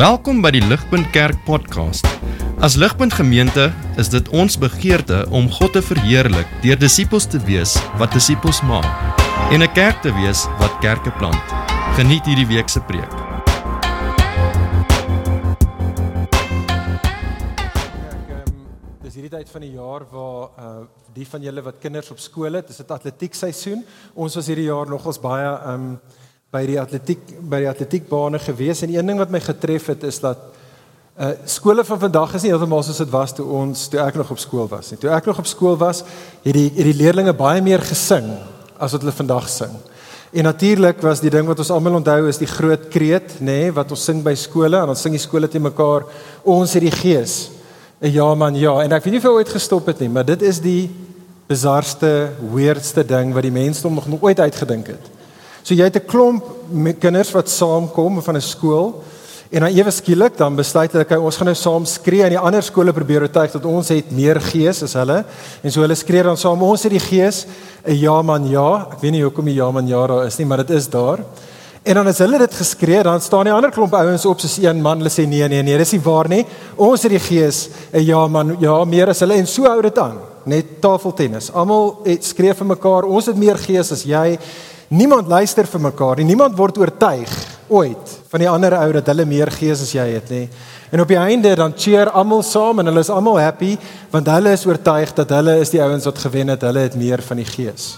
Welkom by die Ligpunt Kerk podcast. As Ligpunt Gemeente is dit ons begeerte om God te verheerlik deur disippels te wees wat disippels maak en 'n kerk te wees wat kerke plant. Geniet hierdie week se preek. Ek ehm dis hierdie tyd van die jaar waar uh die van julle wat kinders op skool het, dis dit atletiek seisoen. Ons was hierdie jaar nogals baie ehm by die atletiek by die atletiekbane gewees en een ding wat my getref het is dat uh skole van vandag is nie heeltemal soos dit was toe ons toe ek nog op skool was nie. Toe ek nog op skool was, het die het die leerders baie meer gesing as wat hulle vandag sing. En natuurlik was die ding wat ons almal onthou is die groot kreet, nê, nee, wat ons sing by skole en dan sing die skole te mekaar, ons het die gees. Ja man, ja, en ek weet nie of jy ooit gestop het nie, maar dit is die bizarste, weirdste ding wat die mensdom nog nooit uitgedink het. So jy het 'n klomp kinders wat saamkom van 'n skool en dan ewe skielik dan besluit hulle, okay, ons gaan nou saam skree en die ander skole probeer oortuig dat ons het meer gees as hulle. En so hulle skree dan saam, ons het die gees. 'n Ja man, ja. Ek weet nie hoekom die ja man ja daar is nie, maar dit is daar. En dan as hulle dit geskree, dan staan die ander klomp ouens op soos een man, hulle sê nee nee nee, dis nie waar nie. Ons het die gees. 'n Ja man, ja, meer as hulle en so hou dit aan. Net tafeltennis. Almal het skree vir mekaar, ons het meer gees as jy. Niemand luister vir mekaar nie. Niemand word oortuig ooit van die ander ou dat hulle meer gees as jy het, nê. En op die einde dan cheer almal saam en hulle is almal happy want hulle is oortuig dat hulle is die ouens wat gewen het. Hulle het meer van die gees.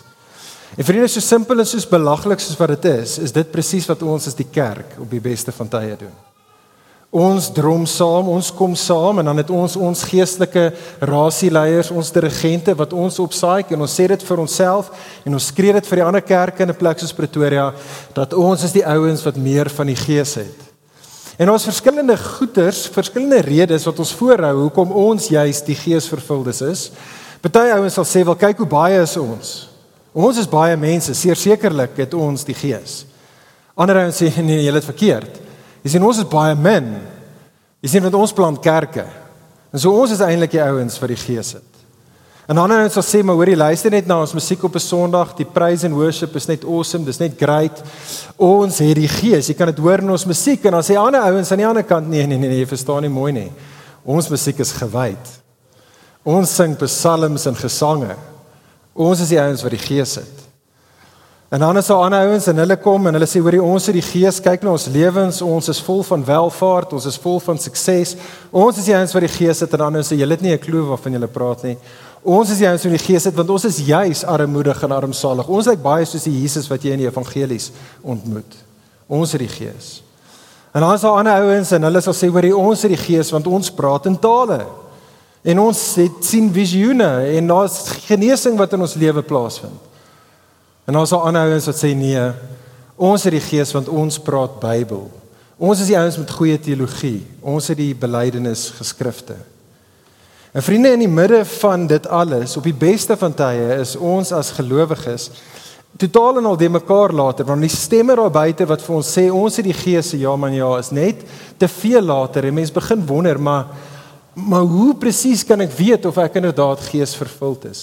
En vriende, so simpel en soos belaglik soos wat dit is, is dit presies wat ons as die kerk op die beste van tye doen. Ons drom saam, ons kom saam en dan het ons ons geestelike rasieleiers, ons dirigente wat ons opsaai en ons sê dit vir onsself en ons skree dit vir die ander kerke in 'n plek soos Pretoria dat ons is die ouens wat meer van die gees het. En ons verskillende goeters, verskillende redes wat ons voorhou hoekom ons juis die geesvervuldes is. Party ouens sal sê wel kyk hoe baie is ons. Ons is baie mense, sekerlik het ons die gees. Ander ouens sê nee, nee, jy het verkeerd. Jy sien ons is baie min. Jy sien want ons plant kerke. En so ons is eintlik die ouens wat die gees het. En ander ouens sal sê maar hoorie luister net na ons musiek op 'n Sondag, die praise and worship is net awesome, dis net great. Ons het die gees. Jy kan dit hoor in ons musiek en dan sê ander ouens aan die ander kant nee nee nee, nee jy verstaan nie mooi nie. Ons musiek is gewyd. Ons sing psalms en gesange. Ons is die ouens wat die gees het. En dan is daar ander ouens en hulle kom en hulle sê hoorie ons het die gees, kyk na ons lewens, ons is vol van welvaart, ons is vol van sukses. Ons is die ouens wat die gees het en dan sê julle het nie 'n kloof waarvan julle praat nie. Ons is die ouens wat die gees het want ons is juis armoedig en armsalig. Ons lyk baie soos die Jesus wat jy in die evangelies ontmoet. Ons het die gees. En dan is daar ander ouens en hulle sal sê hoorie ons het die gees want ons praat in tale. En ons het sien visioene en daar's genesing wat in ons lewe plaasvind. En ons sal aanhouens wat sê nee, ons het die gees want ons praat Bybel. Ons is die ouens met goeie teologie. Ons het die belydenis geskrifte. En vriende in die midde van dit alles, op die beste van tye is ons as gelowiges totaal en al de mekaar later want die stemme daar buite wat vir ons sê ons het die gees ja man ja is net te veel later en mense begin wonder maar maar hoe presies kan ek weet of ek inderdaad gees vervuld is?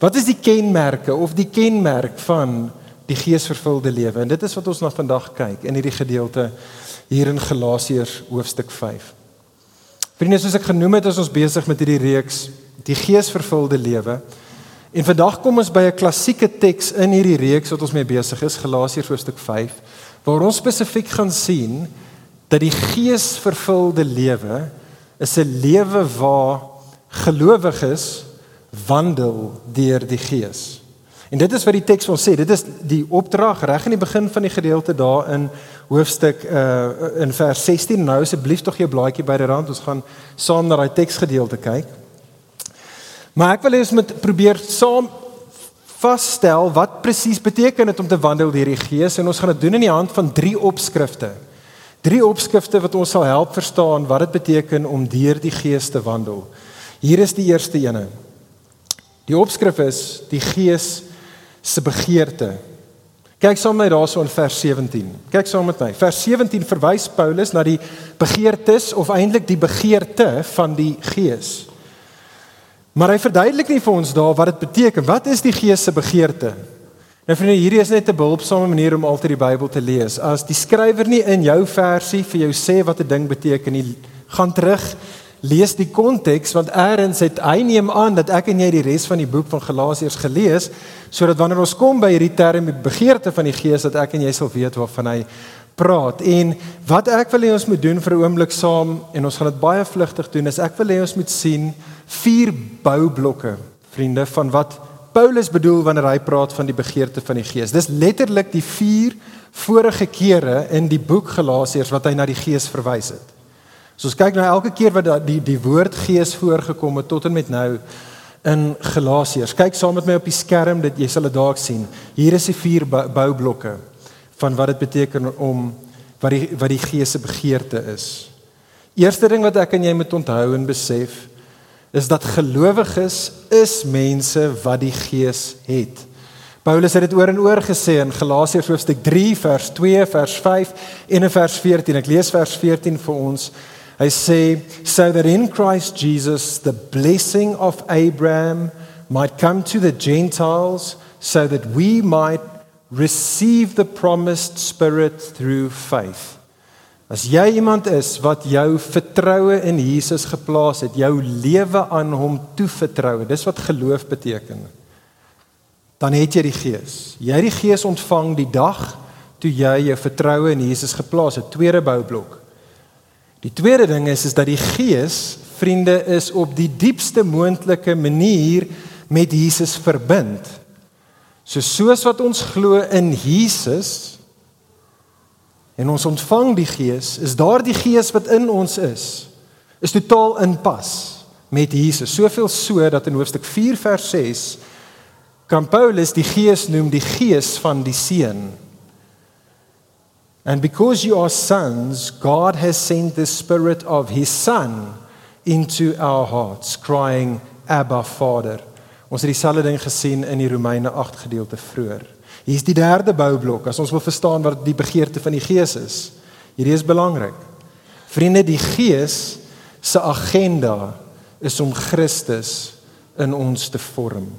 Wat is die kenmerke of die kenmerk van die geesvervulde lewe? En dit is wat ons na vandag kyk in hierdie gedeelte hier in Galasiërs hoofstuk 5. Vriende, soos ek genoem het, is ons besig met hierdie reeks die geesvervulde lewe. En vandag kom ons by 'n klassieke teks in hierdie reeks wat ons mee besig is, Galasiërs hoofstuk 5, waar ons spesifiek gaan sien dat die geesvervulde lewe is 'n lewe waar gelowiges wandel deur die Gees. En dit is wat die teks ons sê, dit is die opdrag reg in die begin van die gedeelte daar in hoofstuk uh in vers 16. Nou asseblief tog jou blaadjie by die rand, ons gaan saam na daai teksgedeelte kyk. Maar ek wil hê ons moet probeer saam vasstel wat presies beteken dit om te wandel deur die Gees en ons gaan dit doen in die hand van drie opskrifte. Drie opskrifte wat ons sal help verstaan wat dit beteken om deur die Gees te wandel. Hier is die eerste ene. Die opskrif is die Gees se begeerte. Kyk saam met my daarso in vers 17. Kyk saam met my. Vers 17 verwys Paulus na die begeertes of eintlik die begeerte van die Gees. Maar hy verduidelik nie vir ons daar wat dit beteken. Wat is die Gees se begeerte? Nou vriende, hierdie is net 'n behulpsame manier om altyd die Bybel te lees. As die skrywer nie in jou versie vir jou sê wat 'n ding beteken nie, gaan terug lees die konteks want eers het hy neem aan dat ek en jy die res van die boek van Galasiërs gelees sodat wanneer ons kom by hierdie term die begeerte van die Gees dat ek en jy sal weet waarvan hy praat. En wat ek wil hê ons moet doen vir 'n oomblik saam en ons gaan dit baie vlugtig doen is ek wil hê ons moet sien vier boublokke, vriende, van wat Paulus bedoel wanneer hy praat van die begeerte van die Gees. Dis letterlik die vier vorige kere in die boek Galasiërs wat hy na die Gees verwys het. So ons kyk nou elke keer wat die die woord Gees voorgekom het tot en met nou in Galasiërs. Kyk saam met my op die skerm dat jy sal dit dalk sien. Hier is die vier boublokke van wat dit beteken om wat die wat die gees se begeerte is. Eerste ding wat ek en jy moet onthou en besef is dat gelowiges is mense wat die gees het. Paulus het dit oor en oor gesê in Galasiërs hoofstuk 3 vers 2 vers 5 en in vers 14. Ek lees vers 14 vir ons. Hy sê so that in Christ Jesus the blessing of Abraham might come to the Gentiles so that we might receive the promised spirit through faith. As jy iemand is wat jou vertroue in Jesus geplaas het, jou lewe aan hom toevertrou, dis wat geloof beteken. Dan het jy die Gees. Jy het die Gees ontvang die dag toe jy jou vertroue in Jesus geplaas het, tweede boublok. Die tweede ding is is dat die Gees, vriende, is op die diepste moontlike manier met Jesus verbind. So soos wat ons glo in Jesus en ons ontvang die Gees, is daardie Gees wat in ons is, is totaal in pas met Jesus. Soveel so dat in hoofstuk 4 vers 6 kan Paulus die Gees noem die Gees van die Seun. And because you are sons, God has sent the spirit of his son into our hearts crying Abba Father. Ons het dieselfde ding gesien in die Romeine 8 gedeelte vroeër. Hier is die derde boublok as ons wil verstaan wat die begeerte van die Gees is. Hierdie is belangrik. Vriende, die Gees se agenda is om Christus in ons te vorm.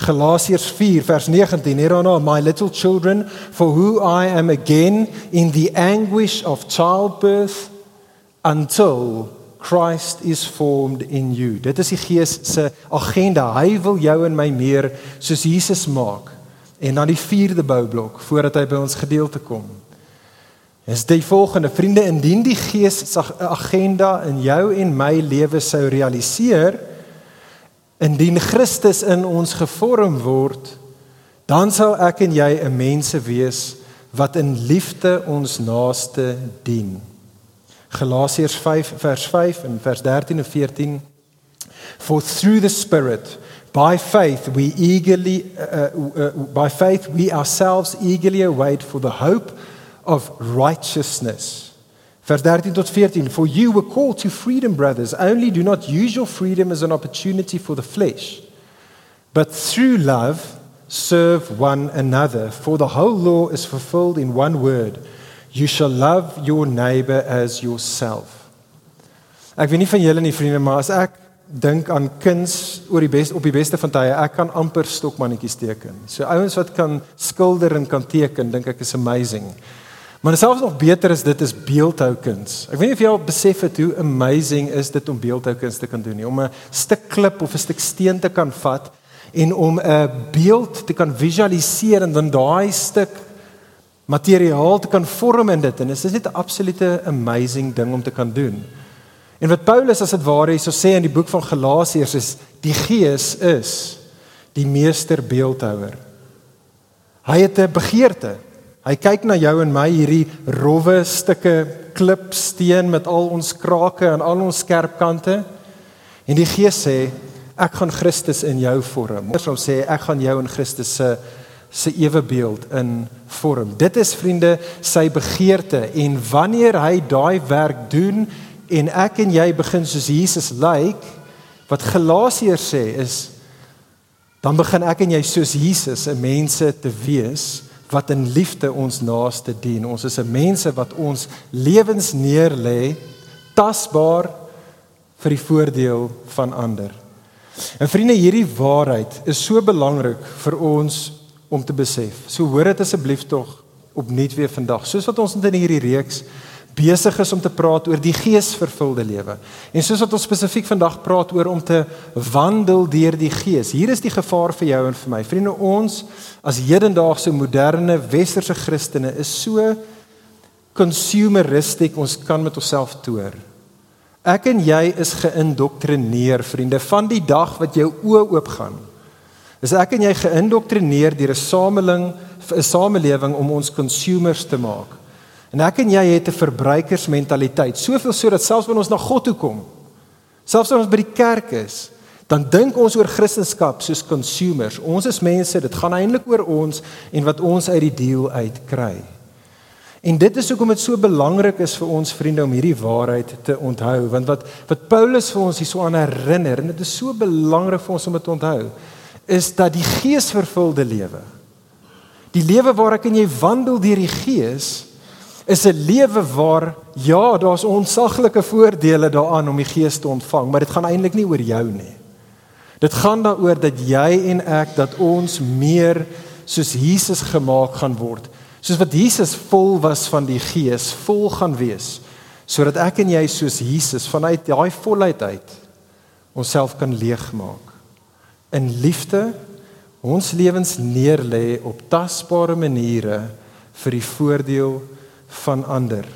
Galasiërs 4 vers 19 hierna my little children for who I am again in the anguish of childbirth until Christ is formed in you. Dit is die Gees se agenda. Hy wil jou en my meer soos Jesus maak. En dan die vierde boublok voordat hy by ons gedeelte kom. Is die volgende vriende indien die Gees se agenda in jou en my lewe sou realiseer indien Christus in ons gevorm word dan sal ek en jy 'n mense wees wat in liefde ons naaste dien. Galasiërs 5 vers 5 en vers 13 en 14 For through the spirit by faith we eagerly uh, uh, uh, by faith we ourselves eagerly await for the hope of righteousness. Vers 13 tot 14 For you were called to freedom brothers only do not use your freedom as an opportunity for the flesh but through love serve one another for the whole law is fulfilled in one word You shall love your neighbor as yourself. Ek weet nie van julle nie vriende, maar as ek dink aan kuns oor die beste op die beste van tye, ek kan amper stokmannetjies teken. So ouens wat kan skilder en kan teken, dink ek is amazing. Maar selfs nog beter is dit is beeldhoukuns. Ek weet nie of jy al besef het hoe amazing is dit om beeldhoukuns te kan doen nie, om 'n stuk klip of 'n stuk steen te kan vat en om 'n beeld te kan visualiseer en dan daai stuk materiaal te kan vorm in dit en dit is net 'n absolute amazing ding om te kan doen. En wat Paulus as dit ware hierso sê in die boek van Galasiërs is die Gees is die meester beeldhouer. Hy het 'n begeerte. Hy kyk na jou en my hierdie rowwe stukke klipsteen met al ons krake en al ons skerp kante. En die Gees sê ek gaan Christus in jou vorm. Ons sou sê ek gaan jou in Christus se se ewebeeld in vorm. Dit is vriende sy begeerte en wanneer hy daai werk doen en ek en jy begin soos Jesus lyk, wat Galasiërs sê is dan begin ek en jy soos Jesus 'n mense te wees wat in liefde ons naaste dien. Ons is 'n mense wat ons lewens neerlê tasbaar vir die voordeel van ander. En vriende, hierdie waarheid is so belangrik vir ons om te besef. So hoor dit asseblief tog opnuut weer vandag. Soos wat ons in hierdie reeks besig is om te praat oor die geesvervulde lewe. En soos wat ons spesifiek vandag praat oor om te wandel deur die gees. Hier is die gevaar vir jou en vir my. Vriende, ons as hedendaagse moderne westerse Christene is so consumeristic, ons kan met onsself toer. Ek en jy is geïndoktrineer, vriende, van die dag wat jou oë oopgaan. Is ek en jy geïndoktrineer deur 'n samelewing, 'n samelewing om ons consumers te maak. En ek en jy het 'n verbruikersmentaliteit. Soveel so dat selfs wanneer ons na God toe kom, selfs wanneer ons by die kerk is, dan dink ons oor Christendom soos consumers. Ons is mense, dit gaan eintlik oor ons en wat ons uit die deal uit kry. En dit is hoekom dit so belangrik is vir ons vriende om hierdie waarheid te onthou, want wat wat Paulus vir ons hierso aan herinner en dit is so belangrik vir ons om dit onthou, is dat die geesvervulde lewe, die lewe waar ek en jy wandel deur die gees, is 'n lewe waar ja, daar's onsaglike voordele daaraan om die Gees te ontvang, maar dit gaan eintlik nie oor jou nie. Dit gaan daaroor dat jy en ek dat ons meer soos Jesus gemaak gaan word. Soos wat Jesus vol was van die Gees, vol gaan wees, sodat ek en jy soos Jesus vanuit daai volheid uit onsself kan leegmaak. In liefde ons lewens neerlê op tasbare maniere vir die voordeel van ander.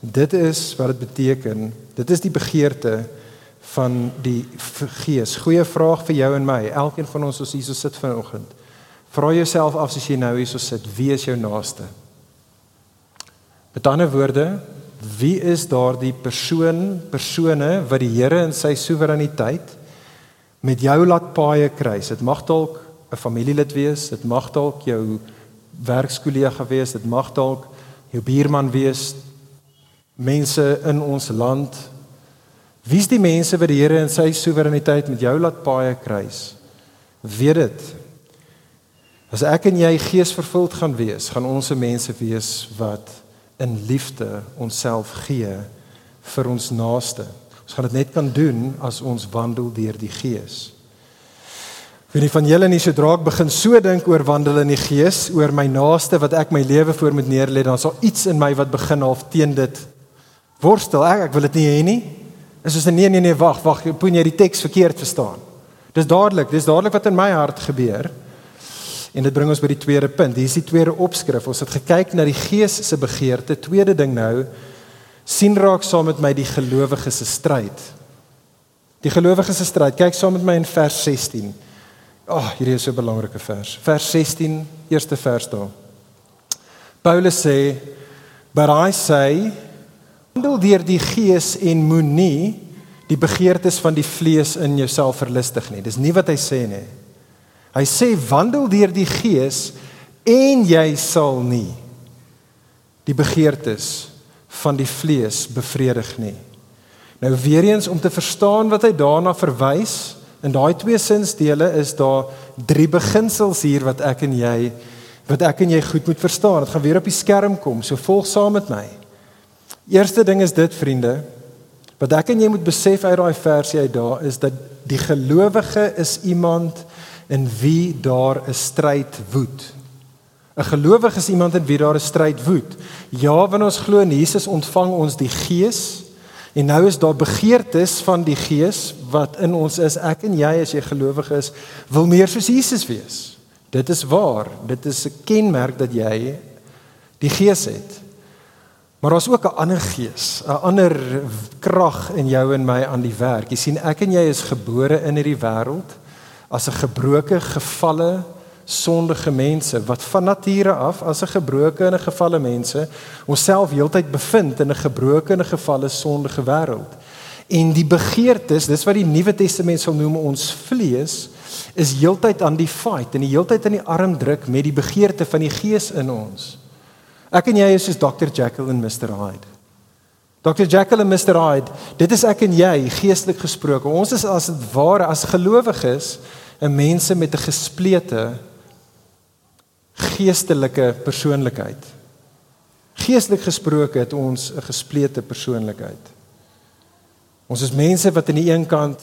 Dit is wat dit beteken. Dit is die begeerte van die Gees. Goeie vraag vir jou en my. Elkeen van ons as hierso sit vanoggend. Vra jouself af as jy nou hierso sit, wie is jou naaste? Met ander woorde, wie is daardie persoon, persone wat die Here in sy soewereiniteit met jou laat paaie kruis? Dit mag dalk 'n familielid wees, dit mag dalk jou werkskollega wees, dit mag dalk jou buurman wees, mense in ons land. Wie's die mense wat die Here in sy soewereiniteit met jou laat paai kruis? Weet dit. As ek en jy geesvervuld gaan wees, gaan ons se mense wees wat in liefde onsself gee vir ons naaste. Ons gaan dit net kan doen as ons wandel deur die Gees. Wie van julle nie sodra ek begin so dink oor wandel in die gees, oor my naaste wat ek my lewe voor moet neerlê, dan sal iets in my wat begin half teen dit worstel. Ek ek wil dit nie hê nie. Is soos 'n nee nee nee wag, wag, poen jy die teks verkeerd verstaan. Dis dadelik, dis dadelik wat in my hart gebeur. En dit bring ons by die tweede punt. Hier is die tweede opskrif. Ons het gekyk na die gees se begeerte. Tweede ding nou, sien raak saam met my die gelowiges se stryd. Die gelowiges se stryd. Kyk saam met my in vers 16. Ag, oh, hierdie is so 'n belangrike vers. Vers 16, eerste vers daar. Paulus sê, "But I say, wandel deur die gees en moenie die begeertes van die vlees in jouself verlustig nie." Dis nie wat hy sê nie. Hy sê, "Wandel deur die gees en jy sal nie die begeertes van die vlees bevredig nie." Nou weer eens om te verstaan wat hy daarna verwys, In daai twee sinsdele is daar drie beginsels hier wat ek en jy wat ek en jy goed moet verstaan. Dit gaan weer op die skerm kom. So volg saam met my. Eerste ding is dit vriende. Wat ek en jy moet besef uit daai versie uit daar is dat die gelowige is iemand in wie daar 'n stryd woed. 'n Gelowige is iemand in wie daar 'n stryd woed. Ja, wanneer ons glo in Jesus ontvang ons die Gees En nou is daar begeertes van die Gees wat in ons is. Ek en jy as jy gelowig is, wil meer soos Jesus wees. Dit is waar. Dit is 'n kenmerk dat jy die Gees het. Maar daar's ook 'n ander gees, 'n ander krag in jou en my aan die werk. Jy sien, ek en jy is gebore in hierdie wêreld as 'n gebroke, gefalle sondige mense wat van nature af as 'n gebroke en 'n gefalle mense onsself heeltyd bevind in 'n gebroke en 'n gefalle sondige wêreld. En die begeertes, dis wat die Nuwe Testament sal noem ons vlees, is heeltyd aan die fight en die heeltyd aan die arm druk met die begeerte van die gees in ons. Ek en jy is soos Dr. Jekyll en Mr. Hyde. Dr. Jekyll en Mr. Hyde, dit is ek en jy geestelik gesproke. Ons is as ware as gelowiges 'n mense met 'n gesplete geestelike persoonlikheid. Geestelik gesproke het ons 'n gesplete persoonlikheid. Ons is mense wat aan die een kant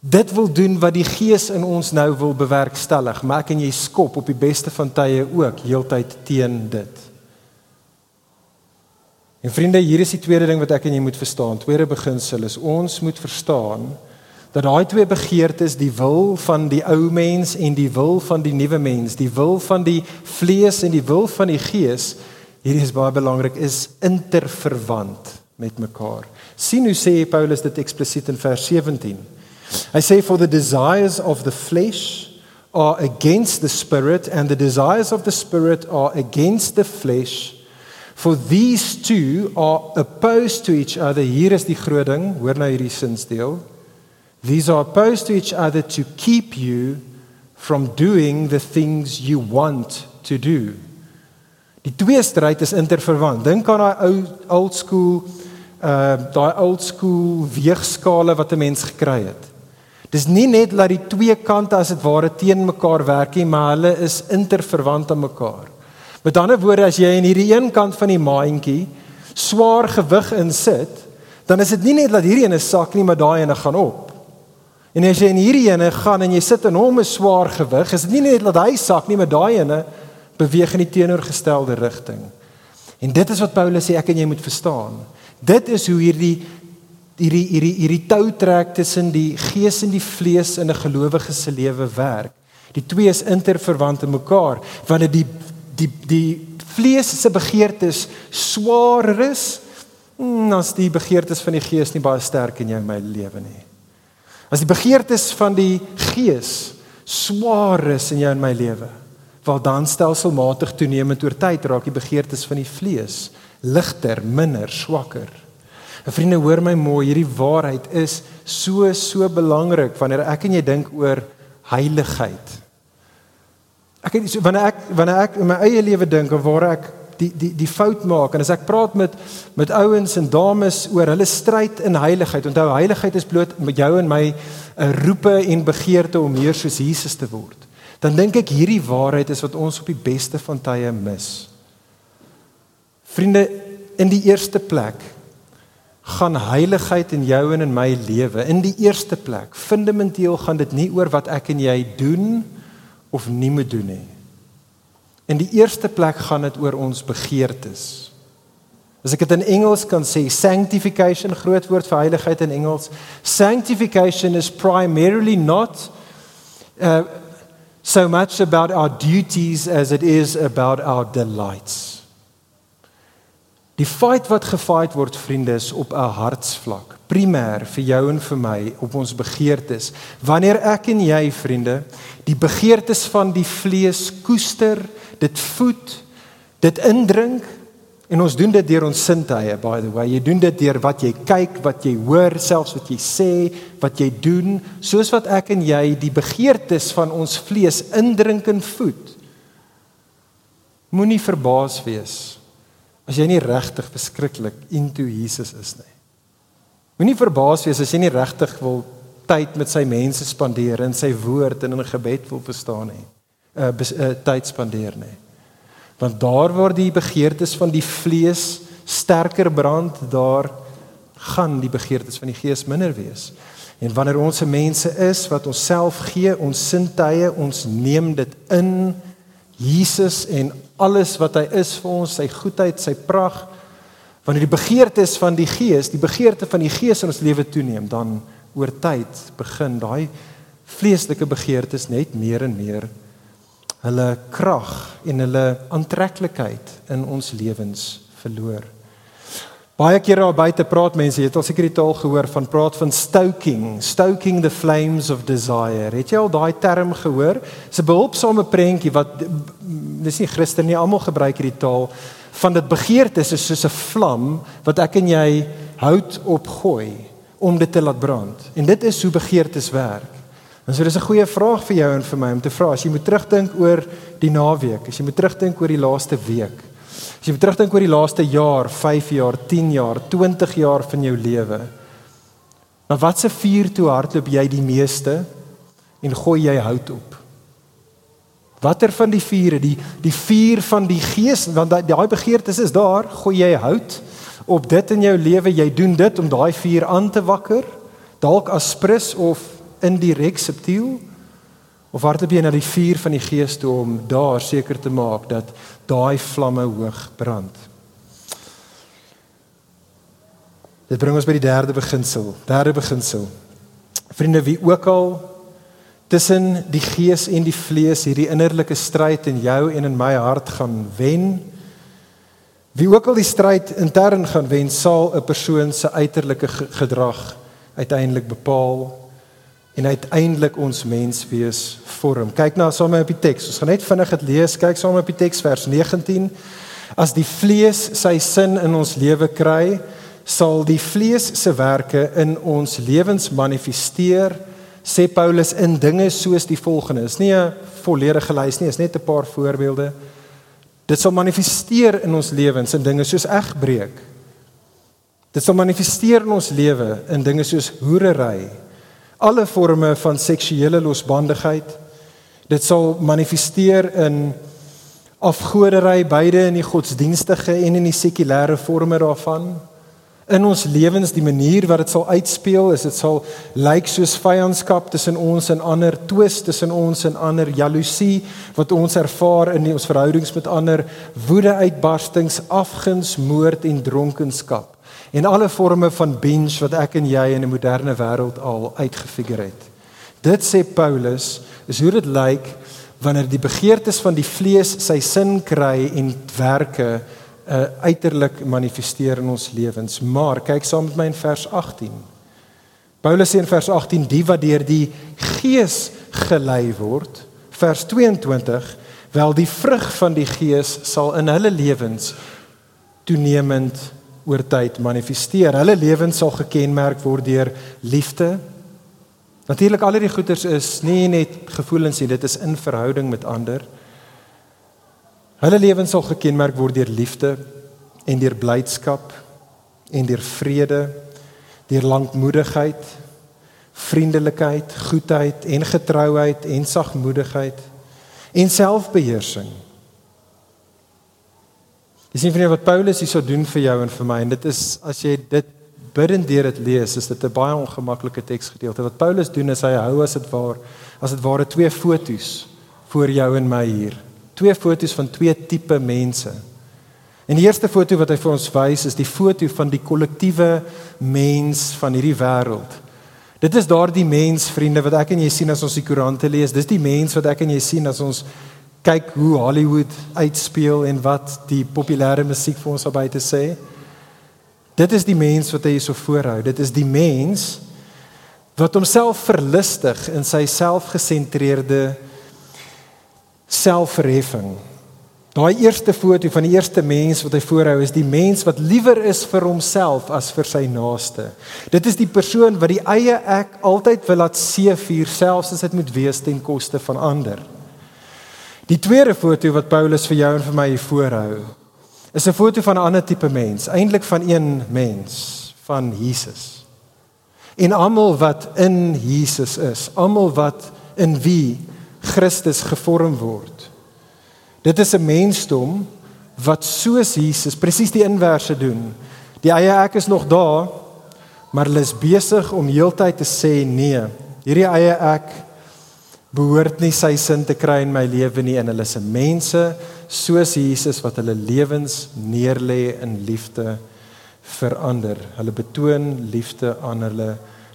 dit wil doen wat die Gees in ons nou wil bewerkstellig, maar ek en jy skop op die beste van tye ook heeltyd teen dit. En vriende, hier is die tweede ding wat ek en jy moet verstaan. Tweede beginsel is ons moet verstaan dat daai twee begeertes, die wil van die ou mens en die wil van die nuwe mens, die wil van die vlees en die wil van die gees, hierdie is baie belangrik, is interverwant met mekaar. sien hoe sê Paulus dit eksplisiet in vers 17. Hy sê for the desires of the flesh are against the spirit and the desires of the spirit are against the flesh for these two are opposed to each other. Hier is die groot ding, hoor nou hierdie sinsdeel. These are opposed to each other to keep you from doing the things you want to do. Die twee stryd is interverwant. Dink aan daai ou old school uh daai old school weegskale wat 'n mens gekry het. Dis nie net dat die twee kante as dit ware teen mekaar werk nie, maar hulle is interverwant aan mekaar. Met ander woorde, as jy in hierdie een kant van die maandjie swaar gewig insit, dan is dit nie net dat hierdie ene sak nie, maar daai ene gaan op. En as jy in hierdie ene gaan en jy sit in hom 'n swaar gewig, is dit nie net dat hy sak nie, maar daai ene beweeg in die teenoorgestelde rigting. En dit is wat Paulus sê ek en jy moet verstaan. Dit is hoe hierdie hierdie hierdie hierdie tou trek tussen die gees en die vlees in 'n gelowige se lewe werk. Die twee is interverwant in mekaar wanneer die die die vlees se begeertes swaar is, hmm, dan is die begeertes van die gees nie baie sterk in jou en my lewe nie. As die begeertes van die gees swaar is in jou en my lewe, waar dan stelselmatig toenemend oor tyd raak die begeertes van die vlees ligter, minder, swakker. En vriende, hoor my mooi, hierdie waarheid is so so belangrik wanneer ek en jy dink oor heiligheid. Ek het wanneer ek wanneer ek in my eie lewe dink en waar ek die die die fout maak en as ek praat met met ouens en dames oor hulle stryd in heiligheid. Onthou heiligheid is bloot met jou en my 'n roepe en begeerte om meer soos Jesus te word. Dan dink ek hierdie waarheid is wat ons op die beste van tye mis. Vriende, in die eerste plek gaan heiligheid in jou en in my lewe. In die eerste plek, fundamenteel gaan dit nie oor wat ek en jy doen of nie moet doen nie. In die eerste plek gaan dit oor ons begeertes. As ek dit in Engels kan sê, sanctification, groot woord vir heiligheid in Engels, sanctification is primarily not uh, so much about our duties as it is about our delights. Die fight wat gefight word vriende is op 'n hartsvlak, primêr vir jou en vir my op ons begeertes. Wanneer ek en jy vriende die begeertes van die vlees koester, dit voed, dit indrink en ons doen dit deur ons sintuie by the way. Jy doen dit deur wat jy kyk, wat jy hoor, selfs wat jy sê, wat jy doen, soos wat ek en jy die begeertes van ons vlees indrink en voed. Moenie verbaas wees as jy nie regtig verskriklik into Jesus is nie. Moenie verbaas wees as jy nie regtig wil tyd met sy mense spandeer in sy woord en in gebed wil verstaan nie. Uh, uh tyd spandeer nie. Want daar waar die begeertes van die vlees sterker brand, daar gaan die begeertes van die gees minder wees. En wanneer ons se mense is wat ons self gee, ons sintuie, ons neem dit in Jesus en alles wat hy is vir ons, sy goedheid, sy pragt. Wanneer die begeertes van die Gees, die begeerte van die Gees in ons lewe toeneem, dan oor tyd begin daai vleeslike begeertes net meer en meer hulle krag en hulle aantreklikheid in ons lewens verloor. Baie kere daar buite praat mense, jy het al seker die taal gehoor van praat van stoking, stoking the flames of desire. Het jy al daai term gehoor? Dis 'n behulpsame prentjie wat dis nie Christen nie, almal gebruik hierdie taal van dit begeertes is soos 'n vlam wat ek en jy hout opgooi om dit te laat brand. En dit is hoe begeertes werk. En so dis 'n goeie vraag vir jou en vir my om te vra as jy moet terugdink oor die naweek, as jy moet terugdink oor die laaste week. As jy terugdink oor die laaste jaar, 5 jaar, 10 jaar, 20 jaar van jou lewe. Na watse vuur toe hardloop jy die meeste en gooi jy hout op? Watter van die vure, die die vuur van die gees, want daai begeertes is daar, gooi jy hout op dit in jou lewe, jy doen dit om daai vuur aan te wakker, dalk as prins of indirek subtiel of hardloop jy na die vuur van die Gees toe om daar seker te maak dat daai vlamme hoog brand? Dit bring ons by die derde beginsel. Derde beginsel. Vriende, wie ook al tussen die gees en die vlees hierdie innerlike stryd in jou en in my hart gaan wen, wie ook al die stryd intern gaan wen, sal 'n persoon se uiterlike gedrag uiteindelik bepaal en uiteindelik ons menswees vorm. Kyk na saam met die teks. Ons gaan net vinnig dit lees. Kyk saam met die teks vers 19. As die vlees sy sin in ons lewe kry, sal die vlees se werke in ons lewens manifesteer sê Paulus in dinge soos die volgende. Is nie 'n volledige lys nie, is net 'n paar voorbeelde. Dit sal manifesteer in ons lewens in dinge soos egbreek. Dit sal manifesteer in ons lewe in dinge soos hoerery, alle forme van seksuele losbandigheid. Dit sal manifesteer in afgodery beide in die godsdienstige en in die sekulêre forme daarvan in ons lewens die manier wat dit sal uitspeel is dit sal lyk soos vyandskap tussen ons en ander twis tussen ons en ander jaloesie wat ons ervaar in ons verhoudings met ander woede uitbarstings afguns moord en dronkenskap en alle forme van binge wat ek en jy in 'n moderne wêreld al uitgefigure het dit sê Paulus is hoe dit lyk wanneer die begeertes van die vlees sy sin kry en werke uh, uiterlik manifesteer in ons lewens. Maar kyk saam met my in vers 18. Paulus sê in vers 18 die wat deur die Gees gelei word, vers 22, wel die vrug van die Gees sal in hulle lewens toenemend oor tyd manifesteer. Hulle lewens sal gekenmerk word deur liefde. Natuurlik al hierdie goeders is nie net gevoelens nie, dit is in verhouding met ander. Hulle lewens sal gekenmerk word deur liefde en deur blydskap en deur vrede, deur lankmoedigheid, vriendelikheid, goedheid en getrouheid en sagmoedigheid en selfbeheersing. Dis nie vir wat Paulus hierso doen vir jou en vir my en dit is as jy dit bidend deur dit lees, is dit 'n baie ongemaklike teksgedeelte. Wat Paulus doen is hy hou as dit waar as dit ware twee fotos voor jou en my hier twee foto's van twee tipe mense. En die eerste foto wat hy vir ons wys is die foto van die kollektiewe mens van hierdie wêreld. Dit is daardie mens vriende wat ek en jy sien as ons die koerante lees. Dis die mens wat ek en jy sien as ons kyk hoe Hollywood uitspeel en wat die populêre musiek vir ons albei te sê. Dit is die mens wat hy hierso voorhou. Dit is die mens wat homself verlustig in sy selfgesentreerde selfverheffing. Daai eerste foto van die eerste mens wat hy voorhou is die mens wat liewer is vir homself as vir sy naaste. Dit is die persoon wat die eie ek altyd wil laat seevier selfs as dit moet wees ten koste van ander. Die tweede foto wat Paulus vir jou en vir my hier voorhou is 'n foto van 'n ander tipe mens, eintlik van een mens, van Jesus. En almal wat in Jesus is, almal wat in wie Christus gevorm word. Dit is 'n mensdom wat soos Jesus presies die inverse doen. Die eie ek is nog daar, maar hulle is besig om heeltyd te sê nee. Hierdie eie ek behoort nie sy sin te kry in my lewe nie en hulle is mense soos Jesus wat hulle lewens neerlê in liefde vir ander. Hulle betoon liefde aan hulle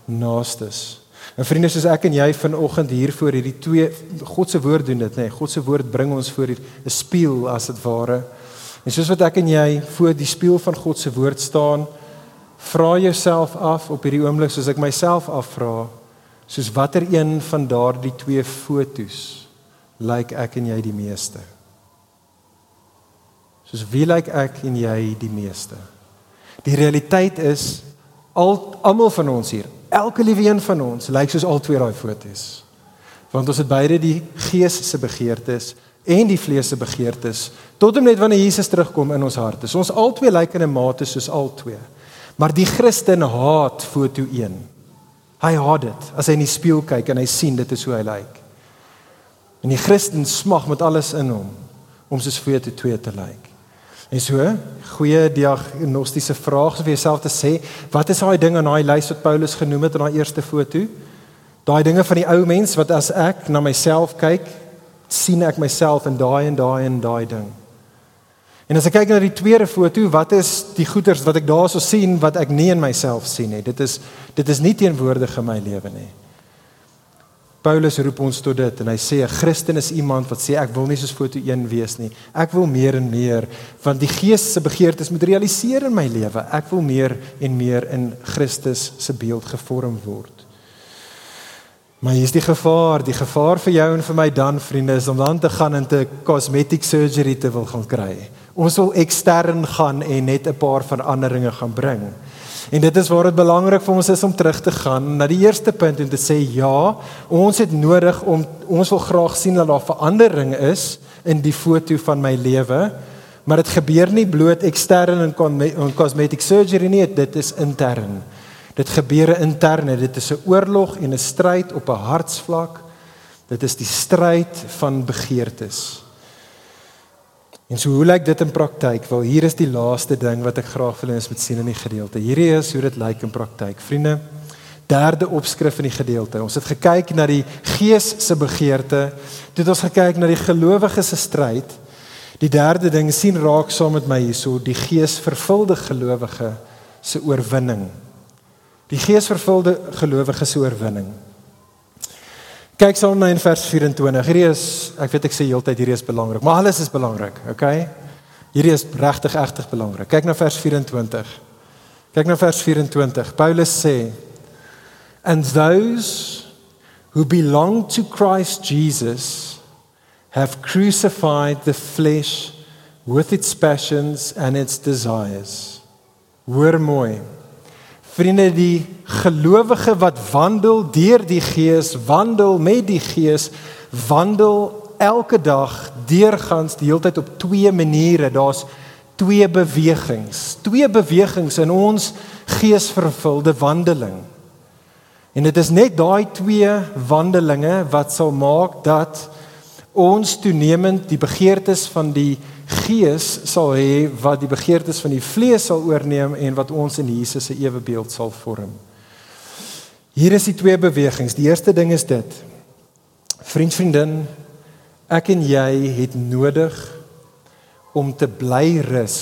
naastes. En vriende, soos ek en jy vanoggend hier voor hierdie twee God se woord doen dit, nê. Nee, God se woord bring ons voor 'n spieël as dit ware. En soos wat ek en jy voor die spieël van God se woord staan, vra jouself af op hierdie oomblik soos ek myself afvra, soos watter een van daardie twee fotos lyk like ek en jy die meeste? Soos wie lyk like ek en jy die meeste? Die realiteit is al almal van ons hier elke liewe een van ons lyk soos al twee daai fotos. Want ons het beide die gees se begeertes en die vlees se begeertes tot en met wanneer Jesus terugkom in ons harte. So ons albei lyk in 'n mate soos al twee. Maar die Christen haat foto 1. Hy haat dit as hy in die spieël kyk en hy sien dit is hoe hy lyk. En die Christen smag met alles in hom om soos foto 2 te lyk. En so, goeie diagnostiese vraag vir jouself te sê, wat is daai ding aan daai lys wat Paulus genoem het in daai eerste foto? Daai dinge van die ou mens wat as ek na myself kyk, sien ek myself in daai en daai en daai ding. En as ek kyk na die tweede foto, wat is die goeders wat ek daarso sien wat ek nie in myself sien nie? Dit is dit is nie teenwoordig in my lewe nie. Paulus roep ons tot dit en hy sê 'n Christen is iemand wat sê ek wil nie soos foto 1 wees nie. Ek wil meer en meer van die Gees se begeertes moet realiseer in my lewe. Ek wil meer en meer in Christus se beeld gevorm word. Maar hier is die gevaar, die gevaar vir jou en vir my dan vriende is om dan te gaan in 'n cosmetic surgery te wil gaan kry. Ons wil ekstern gaan en net 'n paar veranderinge gaan bring. En dit is waar dit belangrik vir ons is om terug te gaan na die eerste punt en te sê ja, ons het nodig om ons wil graag sien dat daar verandering is in die foto van my lewe. Maar dit gebeur nie bloot ekstern en cosmetic surgery nie, dit is intern. Dit gebeur interne, dit is 'n oorlog en 'n stryd op 'n hartsvlak. Dit is die stryd van begeertes. En so hoe lyk dit in praktyk? Wel, hier is die laaste ding wat ek graag wil hê ons moet sien in die gedeelte. Hierdie is hoe dit lyk in praktyk. Vriende, derde opskrif in die gedeelte. Ons het gekyk na die gees se begeerte. Dit ons gekyk na die gelowiges se stryd. Die derde ding sien raak saam met my hierso, die gees vervulde gelowige se oorwinning. Die gees vervulde gelowige se oorwinning. Kyk saam na in vers 24. Hierdie is ek weet ek sê heeltyd hierdie is belangrik, maar alles is belangrik, okay? Hierdie is regtig regtig belangrik. Kyk na vers 24. Kyk na vers 24. Paulus sê and those who belong to Christ Jesus have crucified the flesh with its passions and its desires. Hoor mooi. Vriende, die gelowige wat wandel deur die Gees, wandel met die Gees, wandel elke dag deurgangs die hele tyd op twee maniere. Daar's twee bewegings, twee bewegings in ons geesvervulde wandeling. En dit is net daai twee wandelinge wat sal maak dat ons toenemend die begeertes van die gees sal hê wat die begeertes van die vlees sal oorneem en wat ons in Jesus se ewe beeld sal vorm. Hier is die twee bewegings. Die eerste ding is dit. Vriend, vriendin, ek en jy het nodig om te bly rus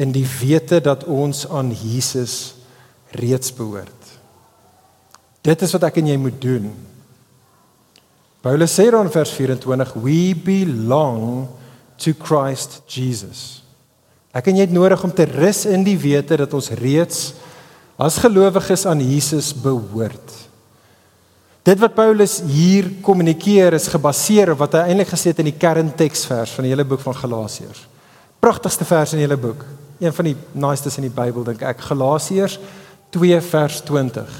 in die wete dat ons aan Jesus reeds behoort. Dit is wat ek en jy moet doen. Paulus sê dan in vers 24, we belong to Christ Jesus. Ek en jy het nodig om te rus in die wete dat ons reeds as gelowiges aan Jesus behoort. Dit wat Paulus hier kommunikeer is gebaseer op wat hy eintlik gesê het in die kernteksvers van die hele boek van Galasiërs. Pragtigste vers in die hele boek. Een van die naaistes in die Bybel dink ek, Galasiërs 2 vers 20.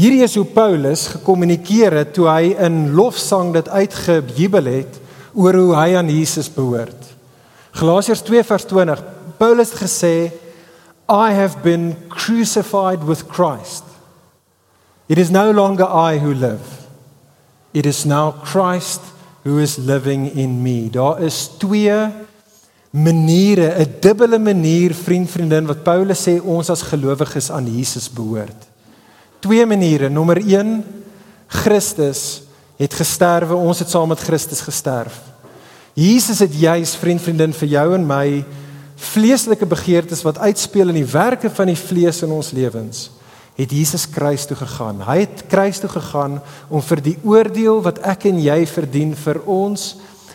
Hierdie is hoe Paulus gekommunikeer het toe hy in lofsang dit uitgejubel het oor hoe hy aan Jesus behoort. Galasiërs 2 vers 20. Paulus gesê I have been crucified with Christ. It is no longer I who live. It is now Christ who is living in me. Daar is twee maniere, 'n dubbele manier vriend vriendin wat Paulus sê ons as gelowiges aan Jesus behoort. Twee maniere. Nommer 1 Christus het gesterwe, ons het saam met Christus gesterf. Jesus het juis vriend vriendin vir jou en my vleeslike begeertes wat uitspeel in die werke van die vlees in ons lewens het Jesus kruis toe gegaan. Hy het kruis toe gegaan om vir die oordeel wat ek en jy verdien vir ons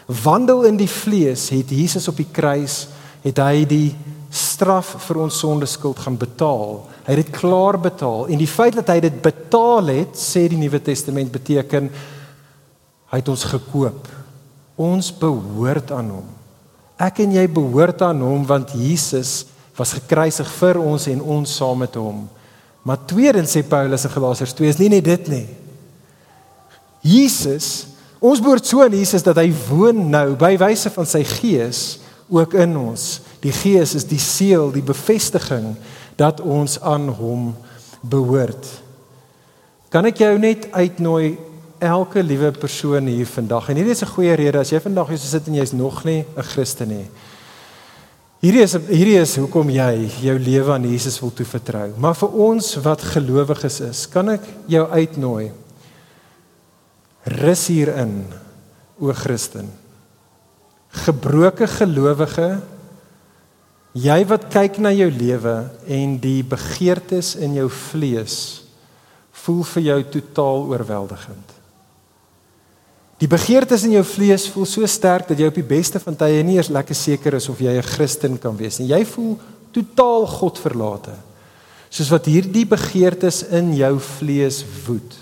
wandel in die vlees het Jesus op die kruis het hy die straf vir ons sondeskuld gaan betaal. Hy het dit klaar betaal en die feit dat hy dit betaal het, sê die Nuwe Testament beteken Hy het ons gekoop. Ons behoort aan hom. Ek en jy behoort aan hom want Jesus was gekruisig vir ons en ons saam met hom. Maar tweedens sê Paulus in Galasiërs 2 is nie net dit nie. Jesus, ons behoort so aan Jesus dat hy woon nou by wyse van sy gees ook in ons. Die gees is die seël, die bevestiging dat ons aan hom behoort. Kan ek jou net uitnooi elke liewe persoon hier vandag. En hierdie is 'n goeie rede as jy vandag hier sit en jy's nog nie 'n Christen nie. Hierdie is hierdie is hoekom jy jou lewe aan Jesus wil toevertrou. Maar vir ons wat gelowiges is, kan ek jou uitnooi. Rus hierin o Christen. Gebroke gelowige, jy wat kyk na jou lewe en die begeertes in jou vlees voel vir jou totaal oorweldigend. Die begeertes in jou vlees voel so sterk dat jy op die beste van tye nie eers lekker seker is of jy 'n Christen kan wees nie. Jy voel totaal Godverlate. Soos wat hierdie begeertes in jou vlees woed.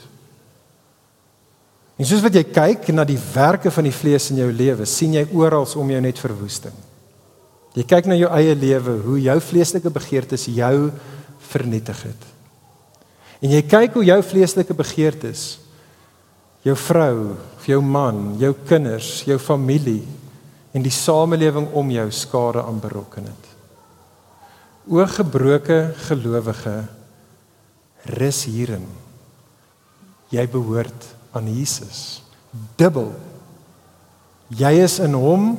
En soos wat jy kyk na die werke van die vlees in jou lewe, sien jy oral om jou net verwoesting. Jy kyk na jou eie lewe, hoe jou vleeslike begeertes jou vernietig het. En jy kyk hoe jou vleeslike begeertes jou vrou, jou man, jou kinders, jou familie en die samelewing om jou skade aan berokken het. O gebroke gelowige, rus hierin. Jy behoort aan Jesus. Dubbel. Jy is in hom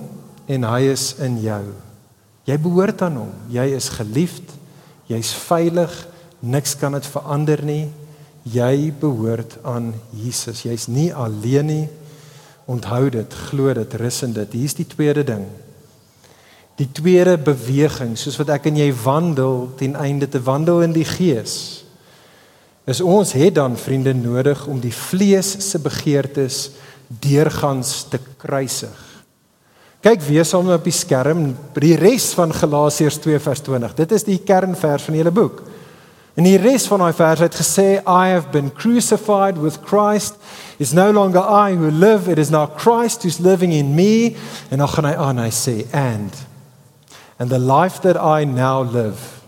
en hy is in jou. Jy behoort aan hom. Jy is geliefd. Jy's veilig. Niks kan dit verander nie. Jy behoort aan Jesus. Jy's nie alleen nie. Onthou dit, glo dit, rus in dit. Hier's die tweede ding. Die tweede beweging, soos wat ek en jy wandel ten einde te wandel in die Gees. Is ons het dan vriende nodig om die vlees se begeertes deurgangs te kruisig. Kyk weer saam op die skerm die res van Galasiërs 2 vers 20. Dit is die kernvers van die hele boek. En die res van daai vers het gesê I have been crucified with Christ. It's no longer I who live, it is now Christ who's living in me. En dan gaan hy aan hy sê and and the life that I now live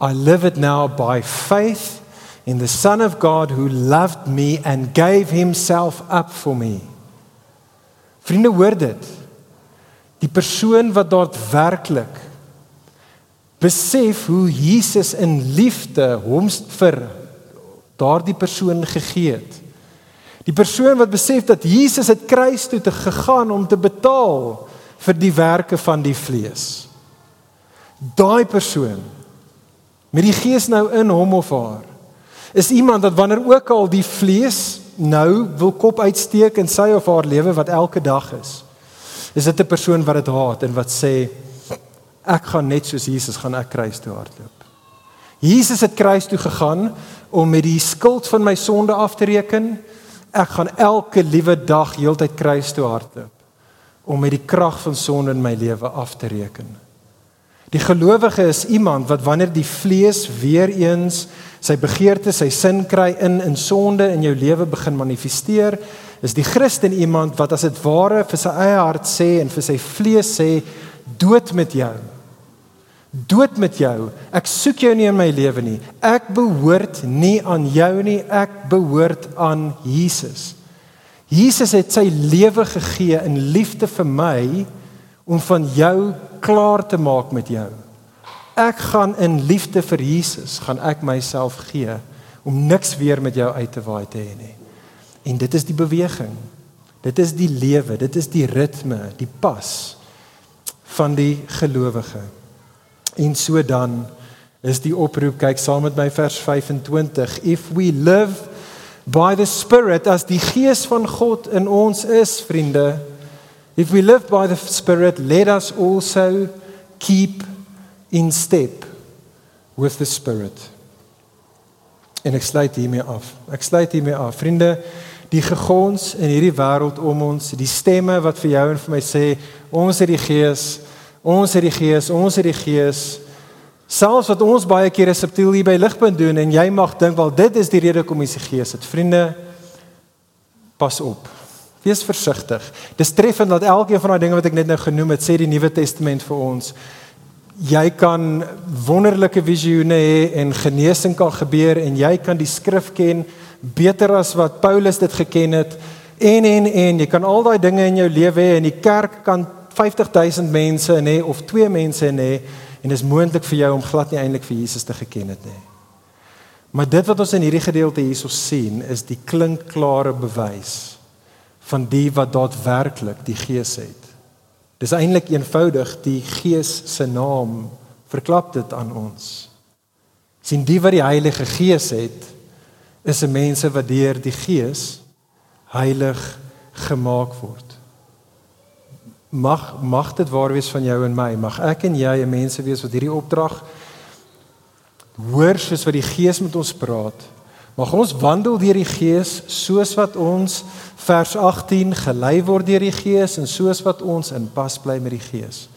I live it now by faith in the son of God who loved me and gave himself up for me. Vriende hoor dit. Die persoon wat daadwerklik besef hoe Jesus in liefde hom vir daardie persoon gegee het. Die persoon wat besef dat Jesus het kruis toe te gegaan om te betaal vir die werke van die vlees. Daai persoon met die gees nou in hom of haar is iemand wat wanneer ook al die vlees nou wil kop uitsteek in sy of haar lewe wat elke dag is. Is dit 'n persoon wat dit haat en wat sê ek gaan net soos Jesus gaan ek kruis toe hardloop. Jesus het kruis toe gegaan om met die skuld van my sonde af te reken. Ek gaan elke liewe dag heeltyd kruis toe hardloop om met die krag van sonde in my lewe af te reken. Die gelowige is iemand wat wanneer die vlees weer eens sy begeertes, sy sin kry in in sonde in jou lewe begin manifesteer, is die Christen iemand wat as dit ware vir sy eie hart sê en vir sy vlees sê dood met jou dood met jou. Ek soek jou nie in my lewe nie. Ek behoort nie aan jou nie, ek behoort aan Jesus. Jesus het sy lewe gegee in liefde vir my om van jou klaar te maak met jou. Ek gaan in liefde vir Jesus gaan ek myself gee om niks weer met jou uit te waai te hê nie. En dit is die beweging. Dit is die lewe, dit is die ritme, die pas van die gelowige. En so dan is die oproep kyk saam met my vers 25 if we live by the spirit as die gees van God in ons is vriende if we live by the spirit let us also keep in step with the spirit. En ek sluit hiermee af. Ek sluit hiermee af. Vriende die gegons in hierdie wêreld om ons die stemme wat vir jou en vir my sê ons het die gees Ons het die Gees, ons het die Gees. Selfs wat ons baie kere subtiel hier by ligpunt doen en jy mag dink wel dit is die rede kom ons die Gees het. Vriende, pas op. Wees versigtig. Dis treffend dat elkeen van daai dinge wat ek net nou genoem het, sê die Nuwe Testament vir ons. Jy kan wonderlike visioene hê en genesing kan gebeur en jy kan die skrif ken beter as wat Paulus dit geken het. En en en jy kan al daai dinge in jou lewe hê en die kerk kan 50000 mense nê of twee mense nê en dis moontlik vir jou om glad nie eintlik vir Jesus te geken het nie. Maar dit wat ons in hierdie gedeelte hierso sien is die klinkklare bewys van die wat daadwerklik die Gees het. Dis eintlik eenvoudig die Gees se naam verklap dit aan ons. sien die wat die Heilige Gees het is 'n mense wat deur die Gees heilig gemaak word. Mag mag dit waar wees van jou en my. Mag ek en jy 'n mense wees wat hierdie opdrag hoor soos wat die Gees met ons praat. Mag ons wandel deur die Gees soos wat ons vers 18 gelei word deur die Gees en soos wat ons in pas bly met die Gees.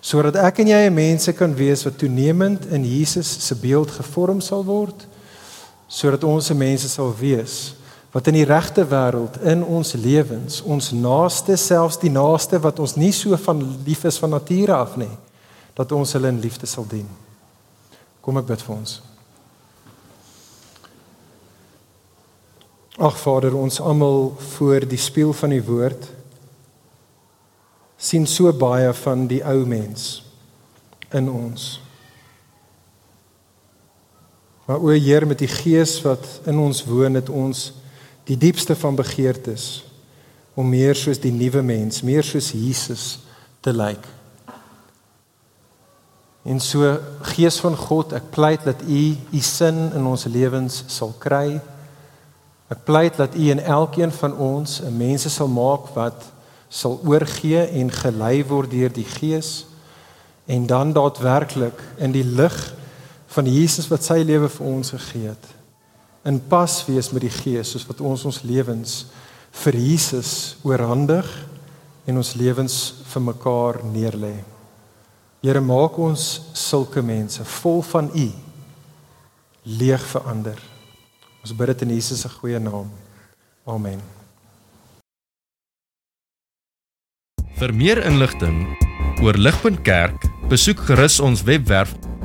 Sodat ek en jy 'n mense kan wees wat toenemend in Jesus se beeld gevorm sal word, sodat ons 'n mense sal wees wat in die regte wêreld in ons lewens, ons naaste, selfs die naaste wat ons nie so van lief is van nature af nie, dat ons hulle in liefde sal dien. Kom ek bid vir ons. Ag Vader, ons almal voor die spieël van u woord sien so baie van die ou mens in ons. Maar o Heer met die gees wat in ons woon het ons die diepste van begeertes om meer soos die nuwe mens, meer soos Jesus te lyk. En so Gees van God, ek pleit dat U U sin in ons lewens sal kry Ek pleit dat U en elkeen van ons 'n mense sal maak wat sal oorgee en gelei word deur die Gees en dan daadwerklik in die lig van Jesus wat sy lewe vir ons gegee het in pas wees met die Gees soos wat ons ons lewens vir Jesus oorhandig en ons lewens vir mekaar neerlê. Here maak ons sulke mense vol van U leeg verander. Ons bid dit in Jesus se goeie naam. Amen. Vir meer inligting oor Ligpunt Kerk, besoek gerus ons webwerf